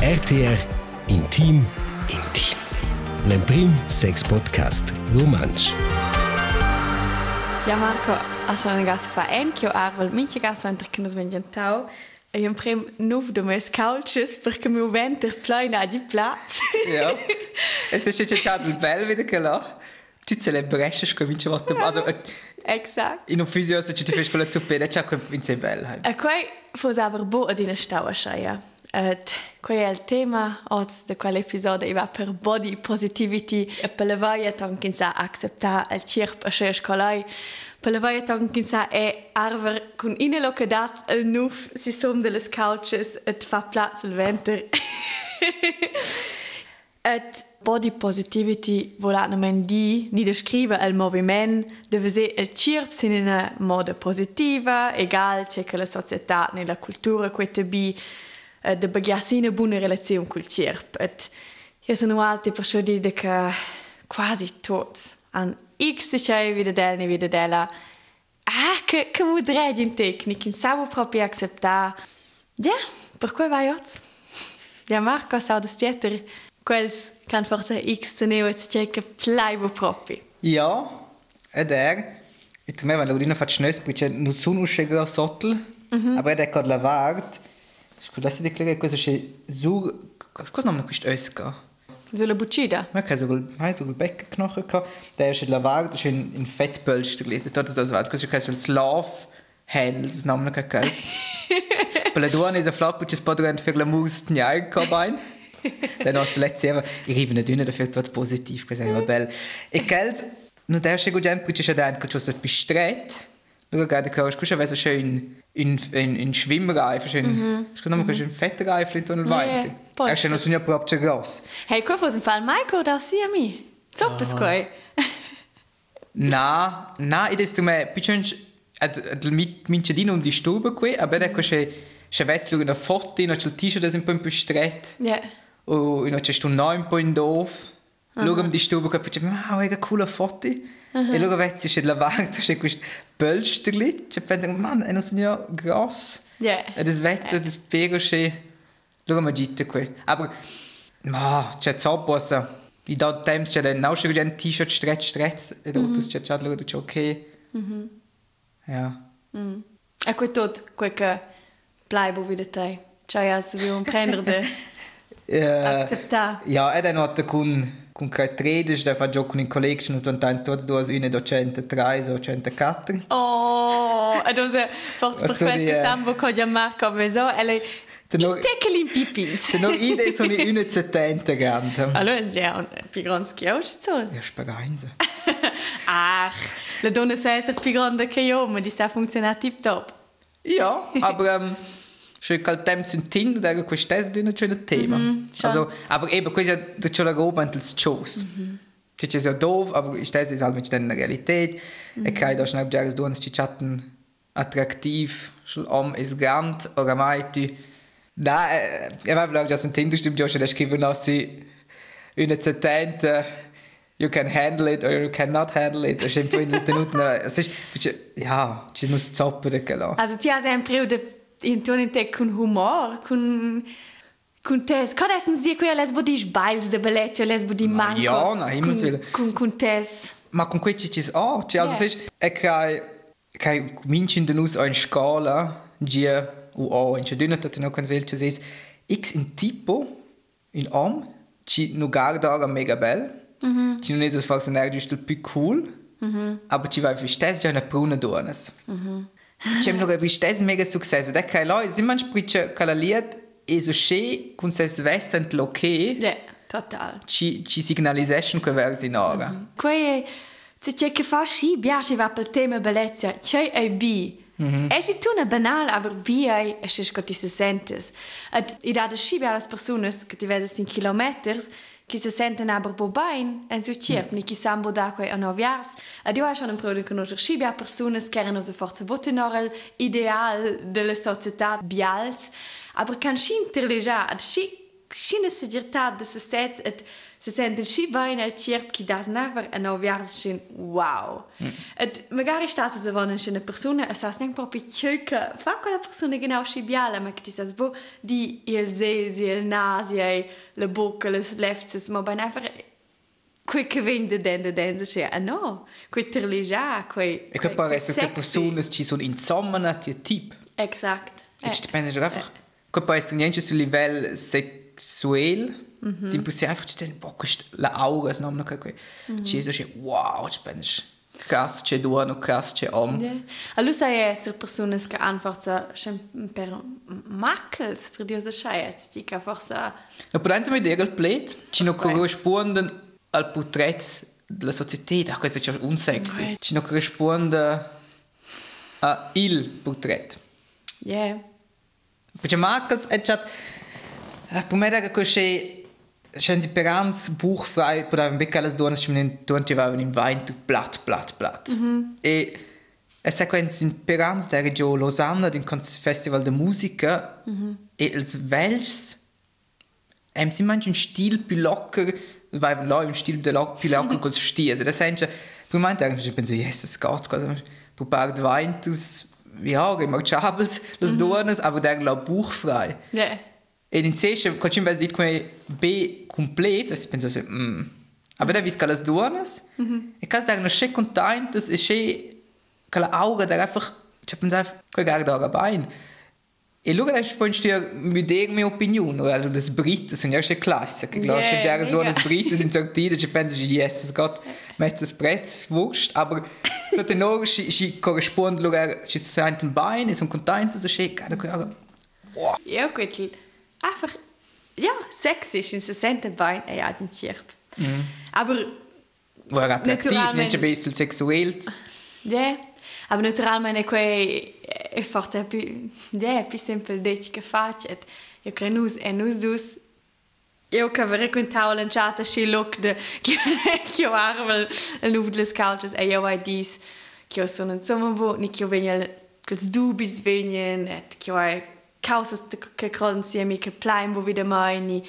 RTR Intim Intim. L'emprim sex podcast romansch. Ja, Marco, also eine Gasse fa anch'io arvel, minche gasse entr che nos vengen tau. E io prem nuv do mes couches perché mi venter pleina di plaz. Ja. Es ist jetzt schon ein Bell wieder gelacht. Tu că vince vată. Also, Exakt. in un fizio se ci ti fai quella zuppe, c'è che vince bel. E quei fos aber bo ad ina staua schaia. Et quei el tema oz de quel episode iva per body positivity. E pelevaiet anche sa accepta el cirp a sche scolai pelevaiet anche sa e arver cun ine lo che dat el nuf si som de les couches et fa plaz il venter. Et body positivity volat nomen di ni descrive el moviment deve se el cirp sin in una moda positiva egal che che la società ne la cultura quete bi. Eh, de bagiassi una buona relazione col cirp. Et io sono alti per scio dire che quasi tots an x c'è vida del ne vida della ah che che mu dredi in tecnica in savo proprio acceptar. Ja, per cui vai oggi? Ja, Marco, sa das Theater. Quels kan forse X se neo et c'è che plaivo proprio. Ja, ed er. E tu me va l'udina fa schnös, perché non sono usce gros sottel, aber ed er cod lavart. Scusa, se declara cosa c'è su... Cosa non questo öska? Sulla. Man kann sogar, man hat sogar Beckenknochen gehabt. Der ist das ist in, in Fettpölster gelegt. Dort das. Das ist kein Love Handle, das Name noch kein Per la duana è a flappo, c'è spadrente per la mus, gnai, cabain. Dann hat der letzte Jahr, ich rive nicht dünner, dafür etwas positiv gesagt, war bell. Ich kenn's, nur der ist gut, perché c'è dentro, che c'è bistret. Schau, gerade weißt du, schön in, in, in Schwimmreifen, schön, mhm. scusa, nochmal, schön Fettreifen Ja, weiter. Er ist ja noch so ein proprio gross. Hey, quel fosse un fall Michael da sia mi. Zoppes quei. Na, na, id ist me pichons ad mit minchedino um die Stube qui, aber da c'è c'è vezzo una foto, no c'è il t-shirt das un po' più stretto. Ja. O no c'è un po' in doof. Luego um die Stube qui, pichons, wow, che coole foto. E luego vezzo c'è lavato, c'è questo Pölsterli, c'è penso, man, è non so ja gross. Ja. E das vezzo, das pego c'è. Luego ma gitte qui. Aber ma, c'è zoppo, also. I da temps c'è den auch schon ein T-Shirt stretch stretch e da das c'è già luego c'è ok. Ja. E quei tot, quei che plaivo wieder te. Cioè, ja, se vi un prendere de acceptar. ja, e dann hat er con che trades, da fa gioco in collection, us lontans tots duas une do 103 o 104. Oh, e donc forse per questo sambo con già Marco veso, är nog- Teckel in pipins. Se no ide sono une 70 grande. Allora, è già un più grande che ci sono. Ja, spagainze. Ach, la donna sa essere più grande che io, ma di sa funziona tip top. Ja, aber ähm, schon kal temps un Tinder, da questo è un schönes Thema. schon. Also, aber eben, questo è da c'è la roba anche il. Che c'è so doof, aber ich das ist halt mit der Realität. E kai da schnell jares du ans chatten attraktiv, schon am ist grand, oramai tu. Äh, ich war blag das ein Tinder stimmt schon, das geschrieben hast sie eine 70 You can handle it or you cannot handle it. Es ist einfach in den Minuten. Es ist, ja, ci muss zoppere gelassen. Also, ti ha sempre un intorno con humor, con con tes. Cosa essen sie qui lesbo di sbails de bellezza, lesbo di Ma mancos. ja, na, himmels willen. Con con tes. Ma con questi ci sono, cioè, also, Yeah. es ist, e kai, kai, minci in den us ein Skala, G u A, in dünne, tot no kan vel, c'è es, x in tipo, in am, ci no garda mega bel, ci non far senar giusto il più cool, aber ci vai für stes già una bruna donas. C'è noch ein stes mega successo, da kai loi, si man spritsche kalaliert, e so sche, kun ses vessent loke, Ja, total. ci, ci signalisation che versi in ora. Quei se c'è che fa sci, piace va per tema bellezza, c'è e bi. È si tu una banal, aber bi è è si scotti se sentes. Ed i da de sci alle persone che ti vedes in kilometers, ki se senten aber bobain en soutierp ni ki sambo dacoi an ovjars, a dio an un produ con notre scibia persones kerano se forze botenorel ideal de la società bials, aber kan schinter leja ad schic, Schinne se dirtat de se set et se senten sci bene al cirp chi dat never a no viars scin wow. Mm. Et magari state se von scina persona e sas neng proprio tjöke fa quella persona genau sci biala ma che ti sas bo di il sesi il nasi e le bocca le lefts ma ben never quei che vende den de den se ah no quei terlegia quei E che pare che persone ci sono insomma ti tip. Exakt. Eh. Ich bin einfach che pare che niente sul livello sexuell ti puoi einfach stehen boah questa la aura no non che ci so wow ich bin krass c'è due no krass c'è om Yeah. Allora sai essere persone che einfach so per makels per dire so scheiß die che forse No, per esempio, mi il plate ci non corrisponde al portrait della società, ah, questo è un sexy. Right. Ci non corrisponde a il portrait. yeah Perché Markels è già per me era così Schon sie perans buchfrei, potevano beccare le donne, ci non tutti avevano in vain tu plat, plat, plat. Mm -hmm. E e sequenza in perans da Reggio Losanna, d'un festival de musica, mm -hmm. e ils Vels, em si un stil più locker, vai là un stil de locker, più locker col stia. Also das sente, prima ich penso, yes, es geht, also probiert Wein, das, ja, remarchables, las mm -hmm. aber der la buchfrei. yeah E in sesce, quando ci invece come B completo, si pensa se, mm. Aber da visca las duonas, mm -hmm. e cas da no sche contentas, e che la auga da einfach, ci pensa, quel gar da bein. E luga da poi stier mi deg mia opinion, oder also das Brite sind ja schon klasse, che da schon der mega. duonas Brite sind so die, ci pensa yes, es geht mit das Brett wurscht, aber dort no si si corrisponde lugar, ci senten bein, e sono contentas, e sche, cara quella. Wow. ja gut einfach ja sexisch in se sente bein e ja den chirp aber Wo er attraktiv, Naturalment. nicht ein bisschen sexuell. yeah aber naturalmente quei è forse più yeah più sempre deci che faccio et io credo nus e nus dus io che avrei raccontato lanciata sci look de che io arvel il nuovo delle couches e io hai dis che io sono insomma bo ni che io venga che dubis venien et che io hai causas che crollen sia mi che plain bo wieder mai ni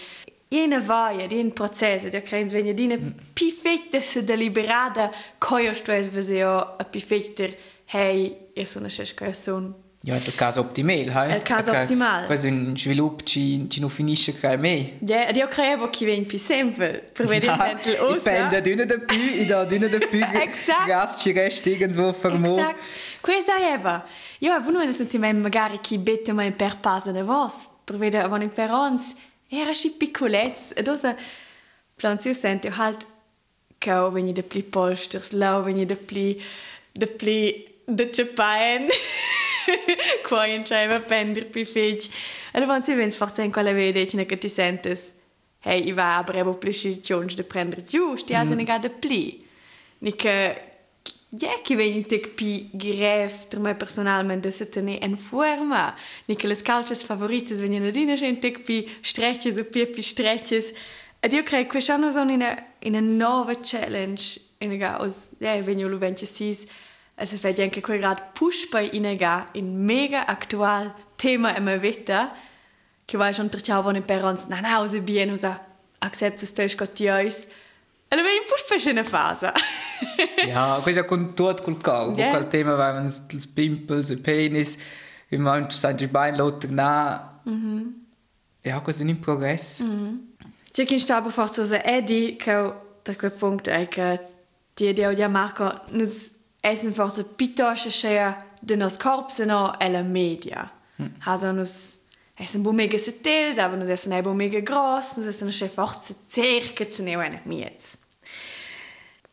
Jene vaia, di un processo, di credo venga di una perfetta se deliberata coio stres veseo a perfetter hey, io sono scesca io sono Ja, il caso optimal, hai? Il caso optimal. Questo in sviluppo ci, ci non finisce che me. Ja, ed io credo che viene più semplice per vedere sempre ich l'os. bin da drinnen dabei, ich da drinnen dabei. Exakt. Gas ci resta irgendwo vermo. Exakt. Questa è Eva. Io avevo non senti mai magari chi bette mai per passa de vos, per vedere avon in perons. Era sci piccolezz, ed osa plans io sento halt che ho veni de pli polsters, lau veni de pli de pli de cepaen. qua a prendere più e feci. Allora, se vieni a fare sempre quella vedete che ti senti, hey, io va a breve precisione di prendere giusto, io sono mm. ne gada pli. Niche, ja, Ich vieni te più greve, tra me personalmente, se te ne in forma. Niche, le calce favorite vengono a dire, gente più strecce, so più più strecce. Ed io credo che quest'anno sono in e, una e nuova challenge, in una, ja, vengono 26, also weil ich denke, gerade push bei Ihnen gehen, in mega aktuell Thema immer wieder. Ich weiß schon, dass ich auch nicht bei uns nach Hause bin und so, akzeptiert das Gott die uns. Also wir push bei einer Phase. ja, questo con tutto col cavo, yeah. col tema, weil man das Pimpels, das Penis, wie man das sein Bein lautet, na. Mhm. Ja, questo è un progress. Mhm. Ci che sta per forza Eddie, che da quel punto è che ti Marco essen forza piuttosto scea de nos corps no e la media. Mm. Also nus essen bu mega sottils, aber nus essen ebo mega gross, nus essen scea forza cerca zu ne eine miez.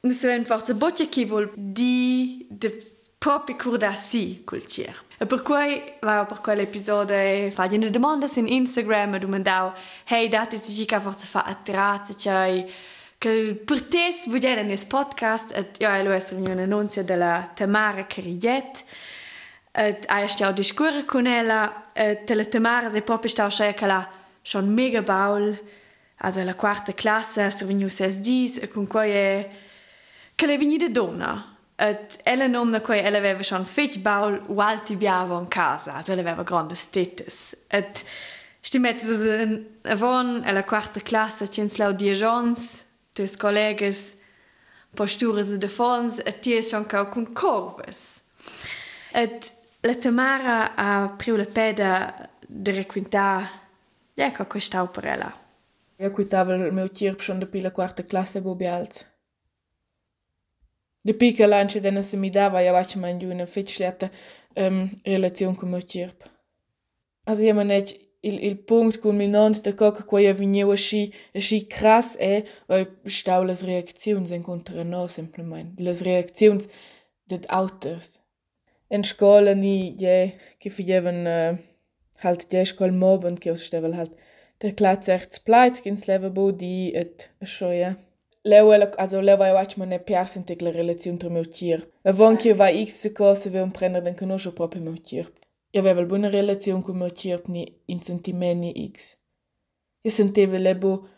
Nus ven forza boccia chi vol di de proprio cura si col cier. E per cui va per quell'episodio fa una domanda su Instagram e domandavo hey date si che forse fa attrezzi cioè che Per tes vudien en es podcast et ja LOS Union annuncia della Tamara Cariget et a stau discurre con ella et la Tamara se pop stau sche la schon mega baul also la quarta classe so survegnu ses dis e con quoi è che le vini de donna et ella non da quoi ella aveva schon fech baul u alti biavo in casa also ella aveva grande status. Et stimmette so en avon alla quarta classe censlau di Jones jons, tes collegas posturas de fons e ties schon cau cun corves. Et la Tamara ha priu la peda de requintar ja ca questau per ella. Io quitava il mio cirp schon da la quarta classe bobials. De pica lanche dena se mi dava ja vaig man giù una fetchliata um, relazione con mio cirp. Also ja man net il, il punct culminant de coca qua io vigneu aschi aschi cras è weil stau las reacziuns en contra no simplement. Las reacziuns det autos. En scola ni je che figevan uh, halt je scol mob und che stevel halt der Platz echt pleit ins leva bo di et schoja. Leu also leu vai watch man ne piars in la relazione tra meu tir. Ma von che va x cose ve un prendere den conosco proprio meu tir. Io avevo una buona relazione con meu tir ni in sentimenti x. Io sentivo lebo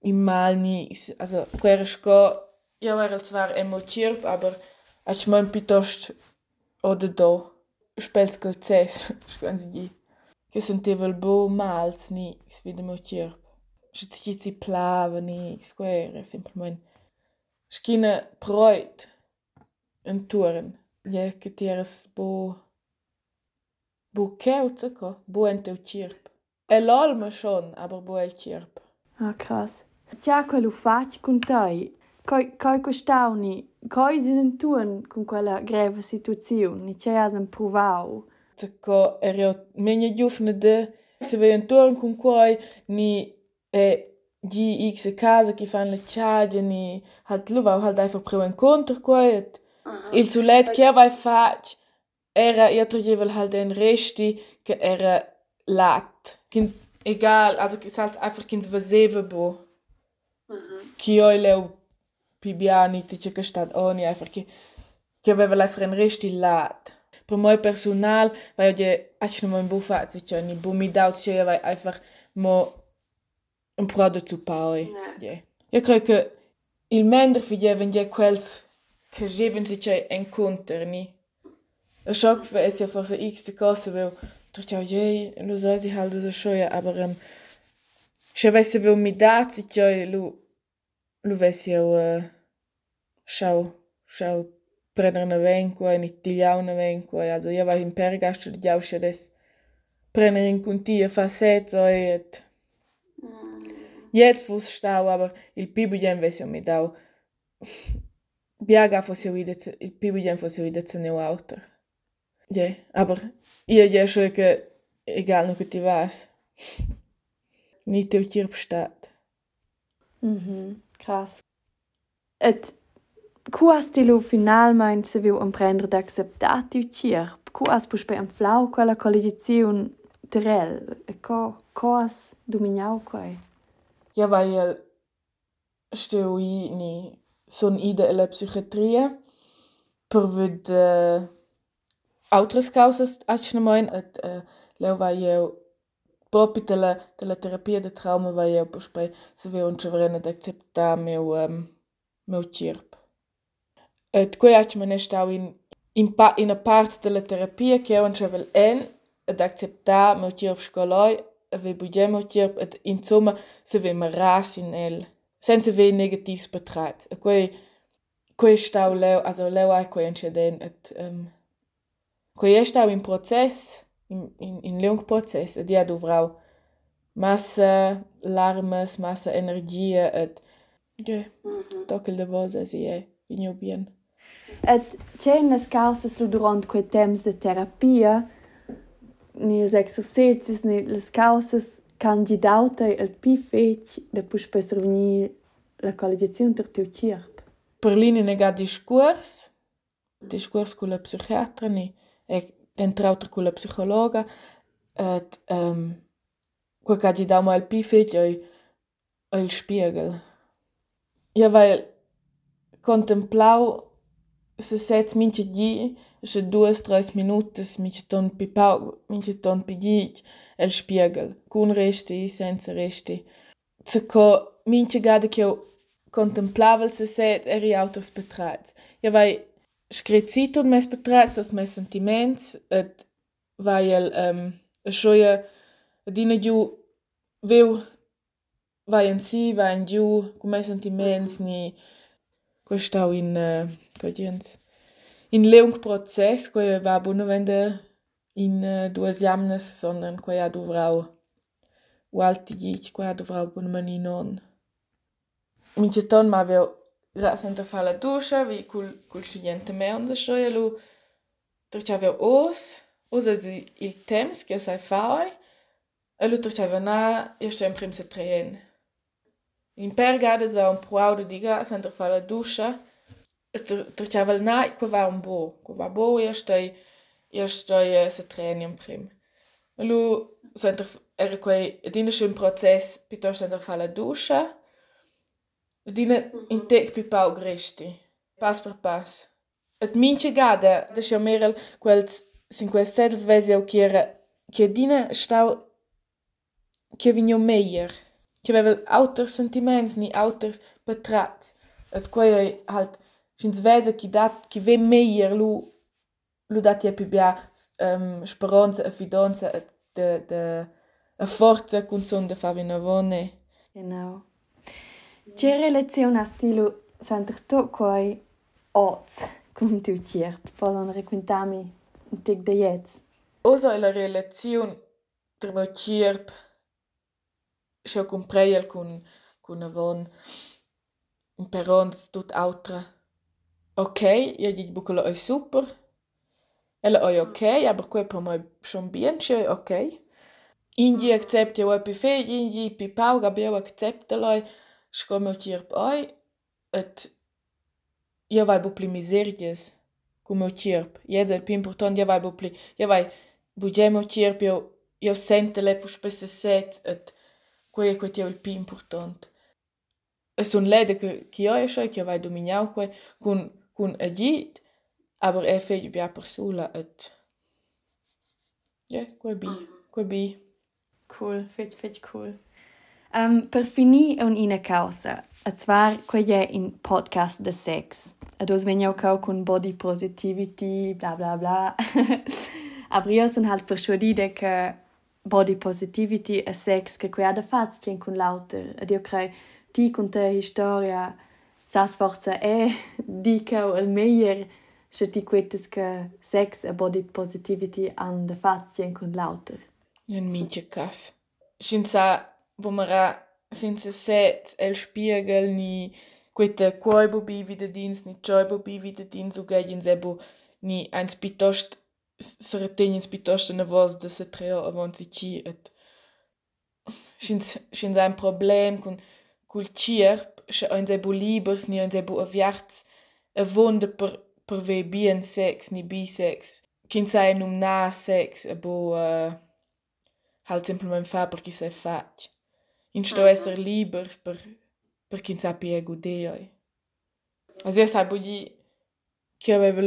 in mal ni x. Also quera sco io era zwar emo tir, aber ach man piuttosto oder do. Spels calces, scusi di. Che sentivo il bo mals ni x vide meu tir. Že ti si plava ni square, semplicemente. Schkina preut en turn. Je che tieras bo bo keutze ko, bo en teu cirp. E l'olma schon, aber bo el cirp. Ah, krass. Tja, quello fac con te. Coi, coi costauni, coi sin tun con quella greve situazione, ni c'è as provau. Tco ero menja giufne de, se ve en turn con quai, ni e die x casa che fanno le ciage ni halt lu va halt einfach pro incontro quet il sulet che vai fac era io tragevel halt den resti che era lat. Kin egal also che halt einfach kins vaseve bo. Che io le pibiani ti che stat oni einfach che che aveva la fren resti lat. Per moi personal weil je achno mein bufa sich ni bumi daut che vai einfach mo un prodotto poi. Yeah. Io credo che il mender figeven ja quels che geven si c'è incontr ein Schock, weil es ja vor so x Kasse weil ich dachte, ja, je, du sollst dich halt so scheuen, aber ähm, schon weißt du, weil mit da zieht ja, du, du weißt ja, äh, schau, schau, prendere una venqua, in tilia una venqua, also ja, weil im Pergasto die Jausche des. Prendere in Kuntia facet, so, et, jetzt wus stau, aber il pibu jen weiß ja mit da, Biaga fosse uidet, il pibu jen fosse uidet se ne autor. Je, aber ia je schon egal nu que ti vas. Ni teu cirp stat. Mhm, krass. Et Quas ti lu finalmein se viu emprender d'acceptar tiu cirp? Quas pus pe en flau quella colligiziun terel? E co, coas dominau quai? Ja, weil steu i ni son ida alla psichiatria per ved uh, outras causas, acho também, e, leva eu próprio pela, pela terapia de trauma vai eu para se ver onde eu de aceitar meu um, meu corpo. E depois acho que me estou em in, in, in e parte da terapia que eu onde eu en de aceitar meu corpo escoloi a ver budget meu corpo em suma se ver me ras in ele senza ver negativos para trás. E depois depois estou leu, also leu aí que eu onde eu quei è stau in process in in, in lung process et ja du vrau massa larmes massa energia et ja mm -hmm. tockel de vosa si è in bien. Et c'è in las causas lu durant quei temps de terapia ni els exercicis ni las causas candidauta el pi fec de pus per survenir la collegiazione ter tiu cirp. Per lini nega discurs, discurs con la psichiatra ni e entrauta con la psicologa et um, qua candidau ma el pi fec oi il spiegel. Ja, weil contemplau se sets mince di se duas tres minutas mince ton pipau mince ton pigit el spiegel cun resti senza resti se co mince gada che contemplavel se set eri autos betrats ja vai screzit un mes betrats as mes sentiments et vai el um, schoia dina giu viu vai in si, vai in giù, come sentiments ni questau in uh, codiens in leung prozess que va buona vende in uh, duas jamnes, sondern que ha dovrau o alti gic, que ha dovrau buona mani non. Mince ton ma aveu ra sento fa la duscia, vi cul cul studente me on so e lu tercia aveu os, os il temps che sai fai, e lu tercia aveu na, io sto in prim se treen. In pergades va un proau de diga sento fa la duscia, Trčava na, ko va un bo, ko va bo, io stai, io stai se treni in prim. Ma lu, sento, era quei, dina schon Prozess, piuttosto sento fa la duscia, dina in tec pi pau gresti, pas per pas. Et mince gada, da sia merel, quels, sin quels zetels vesi au chiera, che dina stau, che vigno meier, che aveva auters sentiments, ni auters betrats. Et quei halt, Schins vesa chi dat chi ve meier lu lu dat je pibia um, speranza e fidanza e de de a forza cun son de fa vina vone. Genau. Che relazione a stilo senter to coi oz cum tu cier. Poden requintami un tic de jetz. Osa la relazione tra mo cirp se compreiel cun cun avon un perons tut autra. Okay, io dic bucolo è super. Ella è ok, aber quei per me schon bien, c'è ok. Indi accepta io pi fe, indi pi pau, gabio accepta loi, shkome qirë pëj, et jevaj jo bupli mizerjes, ku me qirp, jeder pim porton jevaj bupli, jevaj bugjej me qirp, jo, jo sente le për shpese set, et kuje kuje tjev il pim portant. E sun lede kë kjo e shoj, kjo vaj dominjau kuje, kun, kun e gjit, aber e fejgjë bja për sula, et... Ja, kuje bi, kuje bi. Cool, fit, fit, cool. Um, per finir un ina causa, a zwar quei è in podcast de sex. Ed os vegniau cau cun body positivity, bla bla bla. aber io son halt persuadida che body positivity e sex che quei ha da faz cien cun lauter. Ed io crei ti cun te historia sas forza è di che il meglio se ti quettes che sex e body positivity an de fazien con lauter. In minche cas. Senza vomera senza set el spiegel ni quete quoibo bi wieder dins ni choibo bi wieder dins u gagin sebo ni eins pitost sretenins pitost na vos de se treo avant si ci et Schins, ein Problem kun cul cirp sche ein se bu libers ni ein se bu aviarts a vonde per per ve bien sex ni bisex. Kin sai num na sex a bu uh, halt simplement fa per chi sai fac in sto Mhm. esser libers per per kin sa pie gudeioi as io sai bu di che aveva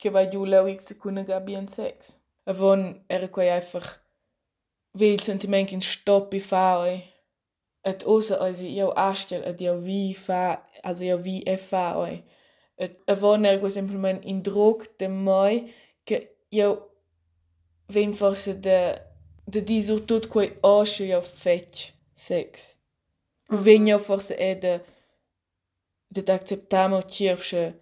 che vai giù leu x kun ga bien sex. Avon era quei einfach wie il sentiment in stoppi fai et osa also io astel et io vi fa also io vi e fa oi et avon ergo simplement in drog de moi che io vem forse de de disur tot quei asce io fetch sex. Ven io forse e de de acceptamo cirpsche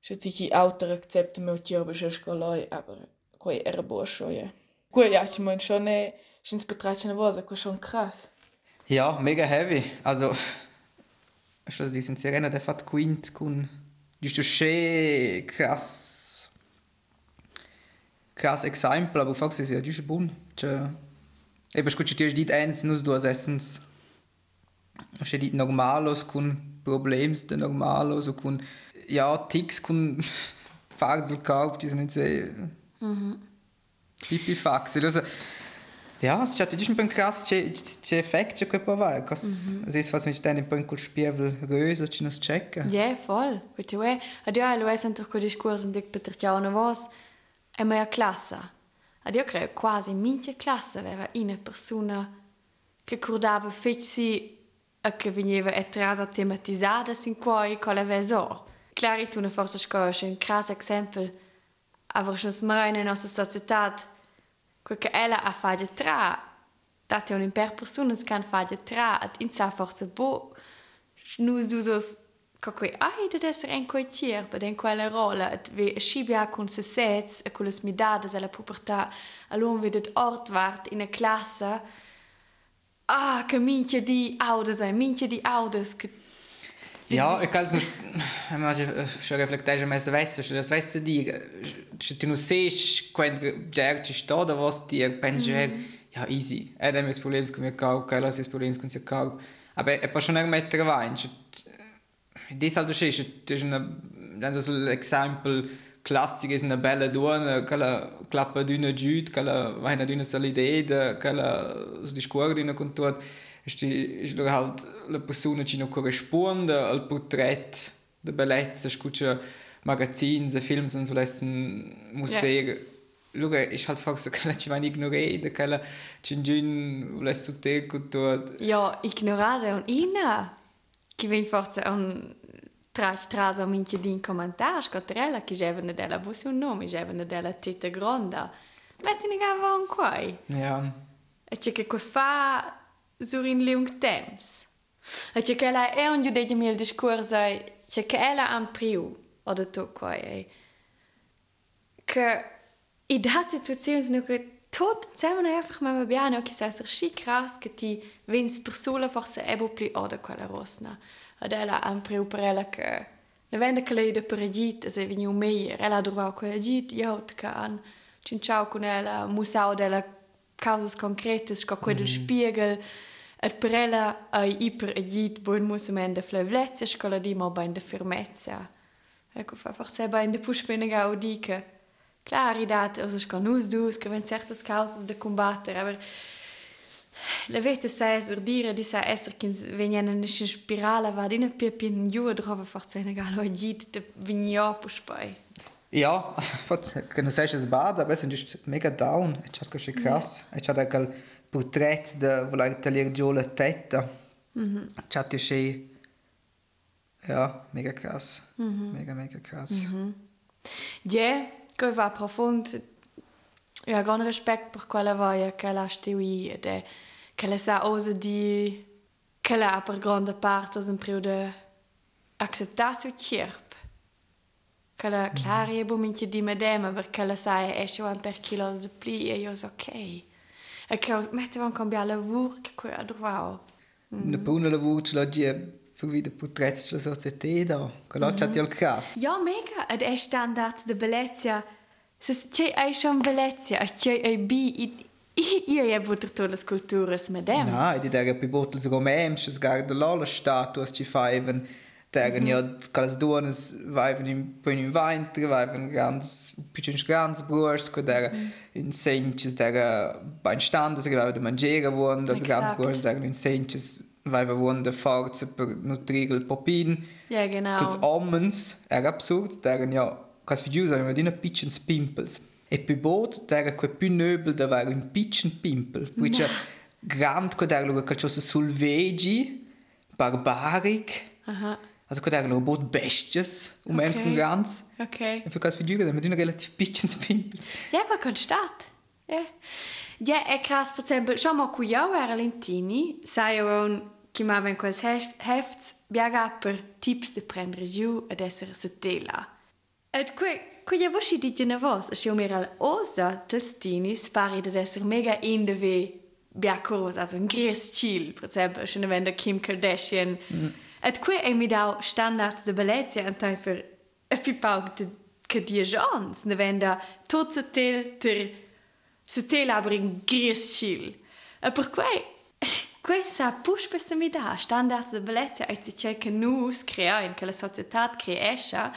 se ti autor accepta meu cirpsche scoloi aber quei era boschoje quei ja. Ich mein schon ne schins betrachten was quei schon krass. Ja, mega heavy. Also, što di sin sirena der fat quint kun. Giusto che krass. Krass exempel, aber fax ist ja giusto bun. Cioè, eben scucci ti dit eins nus duas essens. Che dit normalos kun problems de normalos und kun ja tics kun fagsel kauft, die sind nicht sehr pipifax. Also, ja, es giusto un po' krass c'è che avere, cos es ist was mit deinem col spievel röse ci nos checka. Ja, voll. Gut, ja. Ad ja, lo è sempre con discorso di per te una voce è mia classe. Ad io creo quasi minchia classe aveva una persona che curdava feci e che veniva etrasa tematizzata sin cuore con la vezzo. Clari tu una forza scorscia, un crass esempio, avrò schon smara in nostra società quel che ella ha fatto tra, dati un imper persona che ha fatto tra, ad in sa forza bo, nus usos dusos co quei ai de esser en coi cirpa den quella rola ve scibia con se sets e con le smidades alla pubertà allon vedet ort wart in a classe ah che minchia di audes ein minchia di audes che Ja, ich kann es nicht, wenn schon reflektiert, wenn man es weiß, das weiß du dir, du siehst, wenn der ci sta da was dir, pensi mm. ja easy, è da mes problems con mio cau, che la ses problems con sia cau. Aber è pa schon ein meter wein. Das ist ein Exempel classico è una bella donna che la clappa d'una giut, che la vai d'una solidità, che la discorda con tutto ist halt la persona che non corrisponde al portrait de bellezza, scuccia magazins e films und so lassen musei yeah. Luga, ist halt fast so, che ci vanno ignorare, che ci giun lassen te con tutto. Ja, ignorare un ina, Gewinfach ze an trastra om minje din commentaar Catrella ki jevene della bus un nome jevene della tita gronda. Metti ne gava an quai. Ja. E c'è che que fa sur in leung temps. E c'è che la è un giudeje mi il discorso c'è che ella am priu o de to quai. Che i dati tutti sono che tot zusammen einfach mal biano che sa schi krass che ti vins persona forse ebo pli o da quella rosna. An priu per ella che ne vende che lei de per agit, se vini un meier, ella doveva quella agit, io che an cinciao con ella, musao della causas concretas, sco quel del spiegel, et per ella ai iper agit buon musemen de flevlezia, sco la dimo bain de firmezia. Ecco, fa forse bain de puspene gau i dat, also sco nus dus, che ven certas causas de combattere, aber la vete sa esser dire di sa esser che venien in una spirale va dina pia pin giù drova forse ne galo agit de vignio puspai. Ja, când se es bad, aber sind just mega down. Ich hat schon krass. Ich hat quel portrait de voler taglier giù la testa. Mhm. Ich hat schon ja, mega krass. Mhm. Mega mega krass. Mhm. Ja, che va profond. Ja, gran respect per quella vaia che la stiui de che la sa osa di che la per grande parte un periodo acceptato certo Quella klar je bo minche di medema perché la sai è scho un per kilos de pli e io so ok. E che mette van cambiare lavoro che qua adrovao. Ne buona lavoro ce l'ha vida portretti della società. Che l'ha c'ha il cas. Ja, mega. Ed è standard de bellezia. Se c'è ai schon bellezia, e c'è ai bi io e poter tutte le sculture medem. No, e di dare più bottles romems, sgar de lola statuas ci faiven. Tegen mm ja, calas duonas vaivan in pun in vaintra, vaivan grands, pitchins grands brurs, co dera mm. in senches dera bain standas, che vaiva de mangiera vuon, das grands brurs dera in senches vaiva vuon de forza per nutrire il popin. Ja, genau. Das omens, era absurd, dera ja, cas figius aveva dina pitchins pimpels. E più bot, dera quei più nöbel da var un pitchen pimpel, which grand co dera luga calciosa sulvegi, barbaric. Aha. Also kad er bot bestias um okay. com grands. Ok. E für cas figura mit una relativ pitchen spin. Ja, qua constat. Ja. Ja, è krass, per esempio, schon mal qui io era lentini, sai un che ma ven quels hefts biaga per tips de prendere giù ed essere sottela. Et qui qui ja vosci di ne vos, se mir al osa testini spari de essere mega in de ve biacoros, also un gris chill, per esempio, se ne vende Kim Kardashian. Mm. Et qui è mi dau standards de bellezia an tai per e pi pau de che die jans ne venda tot se tel ter se tel abring grischil. E per quei questa da standards de bellezia e si c'è che nus crea in che la società cresce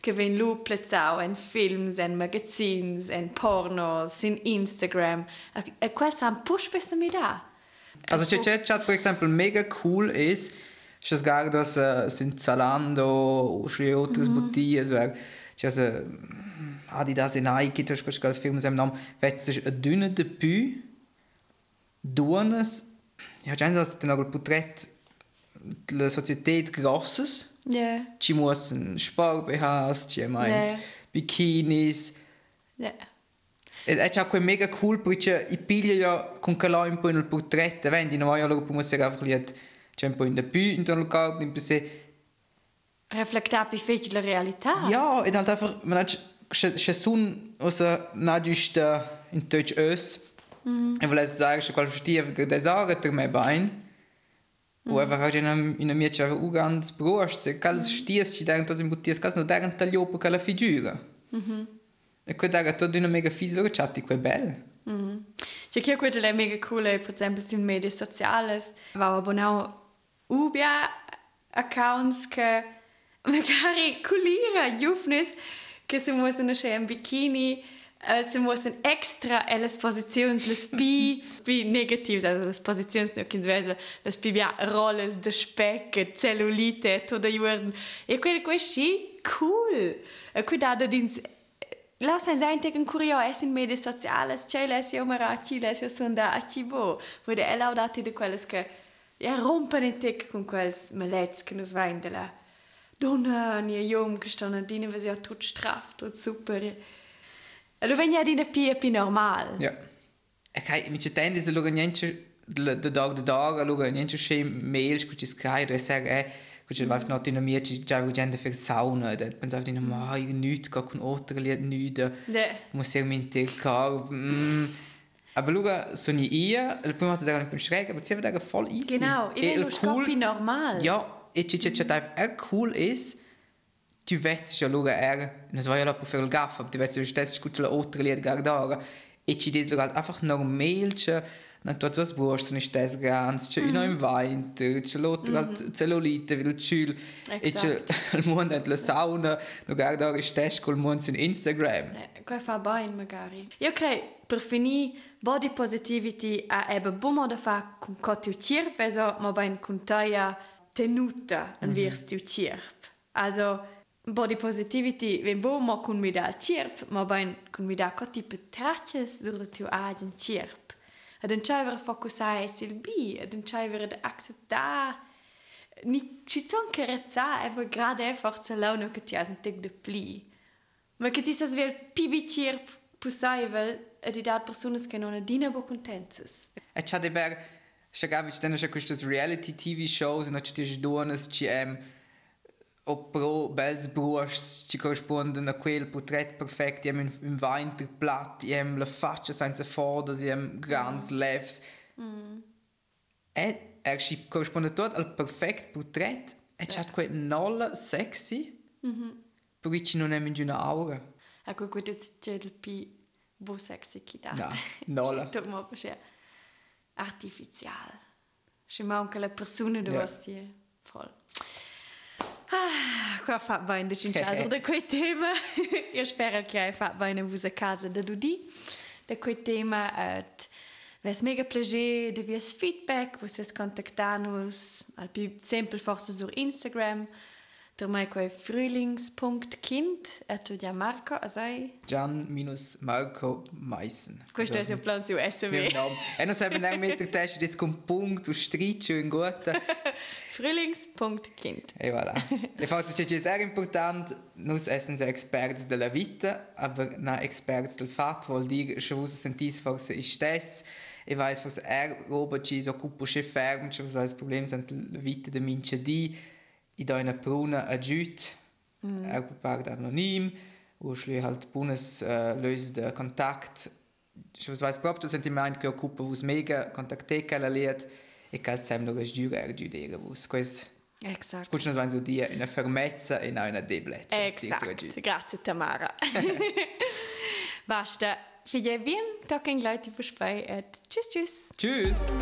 che ven lu plezzau en films en magazines en pornos in Instagram e quel sam da. Also c'è c'è chat per esempio mega cool ist ist das gar das uh, sind Zalando oder outras mm -hmm. boutiques oder c'è se Adidas e Nike das das Film Namen wird sich ein dünne Debüt duonas ja già das den agul portrait la societät grosses Yeah. ci muossen Sport BHs, ci meint yeah. Bikinis. Yeah. E è già quel mega cool perché i piglia ja con là un po' nel portretto, vendi, non voglio loro come se einfach lì c'è un po' in più in tal caso, in se Reflektar pi fetg la realità. Ja, und halt einfach, man hat schon schon also nicht just in Deutsch ös. Ich will jetzt sagen, ich kann verstehen, wie der sagt, der mir bein. O einfach in einem in einem Mädchen auch ganz brust, se calls stias ci daren tos imbuttias cas no daren taglio per la figura. E quei daren todo una mega fisica chatti quei bel. C'è chi quello è mega cool, per esempio, sui media sociali, va abbonare ubia accounts che magari culira giovnes che si muovono in bikini, eh, si muovono extra le posizioni, le spi, spi negative, also le posizioni no che invece le spi bia rolles de speck, cellulite, tutto giorno. E quello così cool. E qui da dins Lass ein sein tegen curio es in media sociales, c'è lesio maraci, lesio sonda a cibo, wo de elaudati de quelles che ja rompen in tic con quels malets che nos vain de la donna ni che stanno dine was ja tut straff, tut super. Allora wenn ja dine pia pi normal. Ja. E kai mi c'è tende se luga niente de dag de dag, luga niente che mails cu ci sky, do sag eh Kuch war not in mir già gente fer sauna, dat pensavo di ma io nüt ga con otra liet nüda. De. Muss ich mit der car. Mm. Aber luga so ni ia, il primo volta da un schräg, aber sie da voll easy. Genau, ich E will cool. normal. Ja, e ci c'è c'è è cool is. Tu vets ja luga er, non so la per il gaff, aber du vets ja stess scuccia la otra liet guardare. E ci des luga einfach normal non tu das Wurst nicht stess ganz, c'è uno in Wein, c'è l'altro cellulite, vil ciul, e c'è il mondo la sauna, no guardare stess col mondo in Instagram. Eh, Qua fa bene magari. Io credo per finire body positivity a ebbe bumo da fa con co tu cirp, also ma ben con taia tenuta an virs tu cirp. Also body positivity ven bumo con mi da cirp, ma ben con mi da co tipo tratjes dur tu agin cirp. Ad en chaiver focusare sil bi, ad en chaiver ad acceptar ni ci son che rezza e grade forza launo che ti has un tic de pli. Ma che ti sas vel pibicir possible e di dat personas che non adina bo contentas. E c'è de ber, gavi c'è c'è queste reality TV shows, no c'è des donas em o pro bels brusts ci corrispondono a quel portrait perfetto, em in, in Wein der platt, em la faccia senza foda, em grans lefs. E er ci corrisponde tot al perfect portrait e c'è quel nolla sexy, perché ci non è in una aura. Ecco, questo c'è il pi bo sexy chi da. No, nolla. Tu ma c'è artificial. Ci manca la persona Ja. hast hier voll. Ah, qua fa bene di cincasa da quei tema. Io spero che hai fatto bene a casa da Dudi. Da quei tema et Ves mega plager de vies feedback, vos es contactar-nos al più sempre forse sur Instagram. Der mai quei frühlings.kind, et ja Marco, asai. Gian minus Marco Meissen. Questo è il plan su SW. E non sappiamo neanche mettere testa di con punto, un striccio in gota. Frühlings.kind. E voilà. E forse c'è sehr important, nus essen se experts della vita, aber na experts del fat, vuol dire, che vuoi sentis forse is stess, e weiss forse er roba ci so cupo che ferm, che was das Problem sind la vita de mince di, i da una pruna a giut, mm. er prepart anonym, schlü halt bunes uh, löse de kontakt, che was weiss proprio sentiment che occupa vus mega kontakte che la liet, e che sem no res giura er giudere vus. Quest Exakt. Scusa, non so dire una fermezza e non una debolezza. Exakt. Grazie Tamara. Basta. Ci je bien, in gleich die Besprei. et Tschüss, tschüss. Tschüss!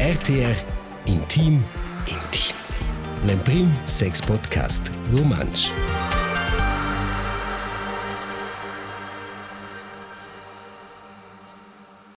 RTR Intim Intim. L'Emprim Sex Podcast Romansch.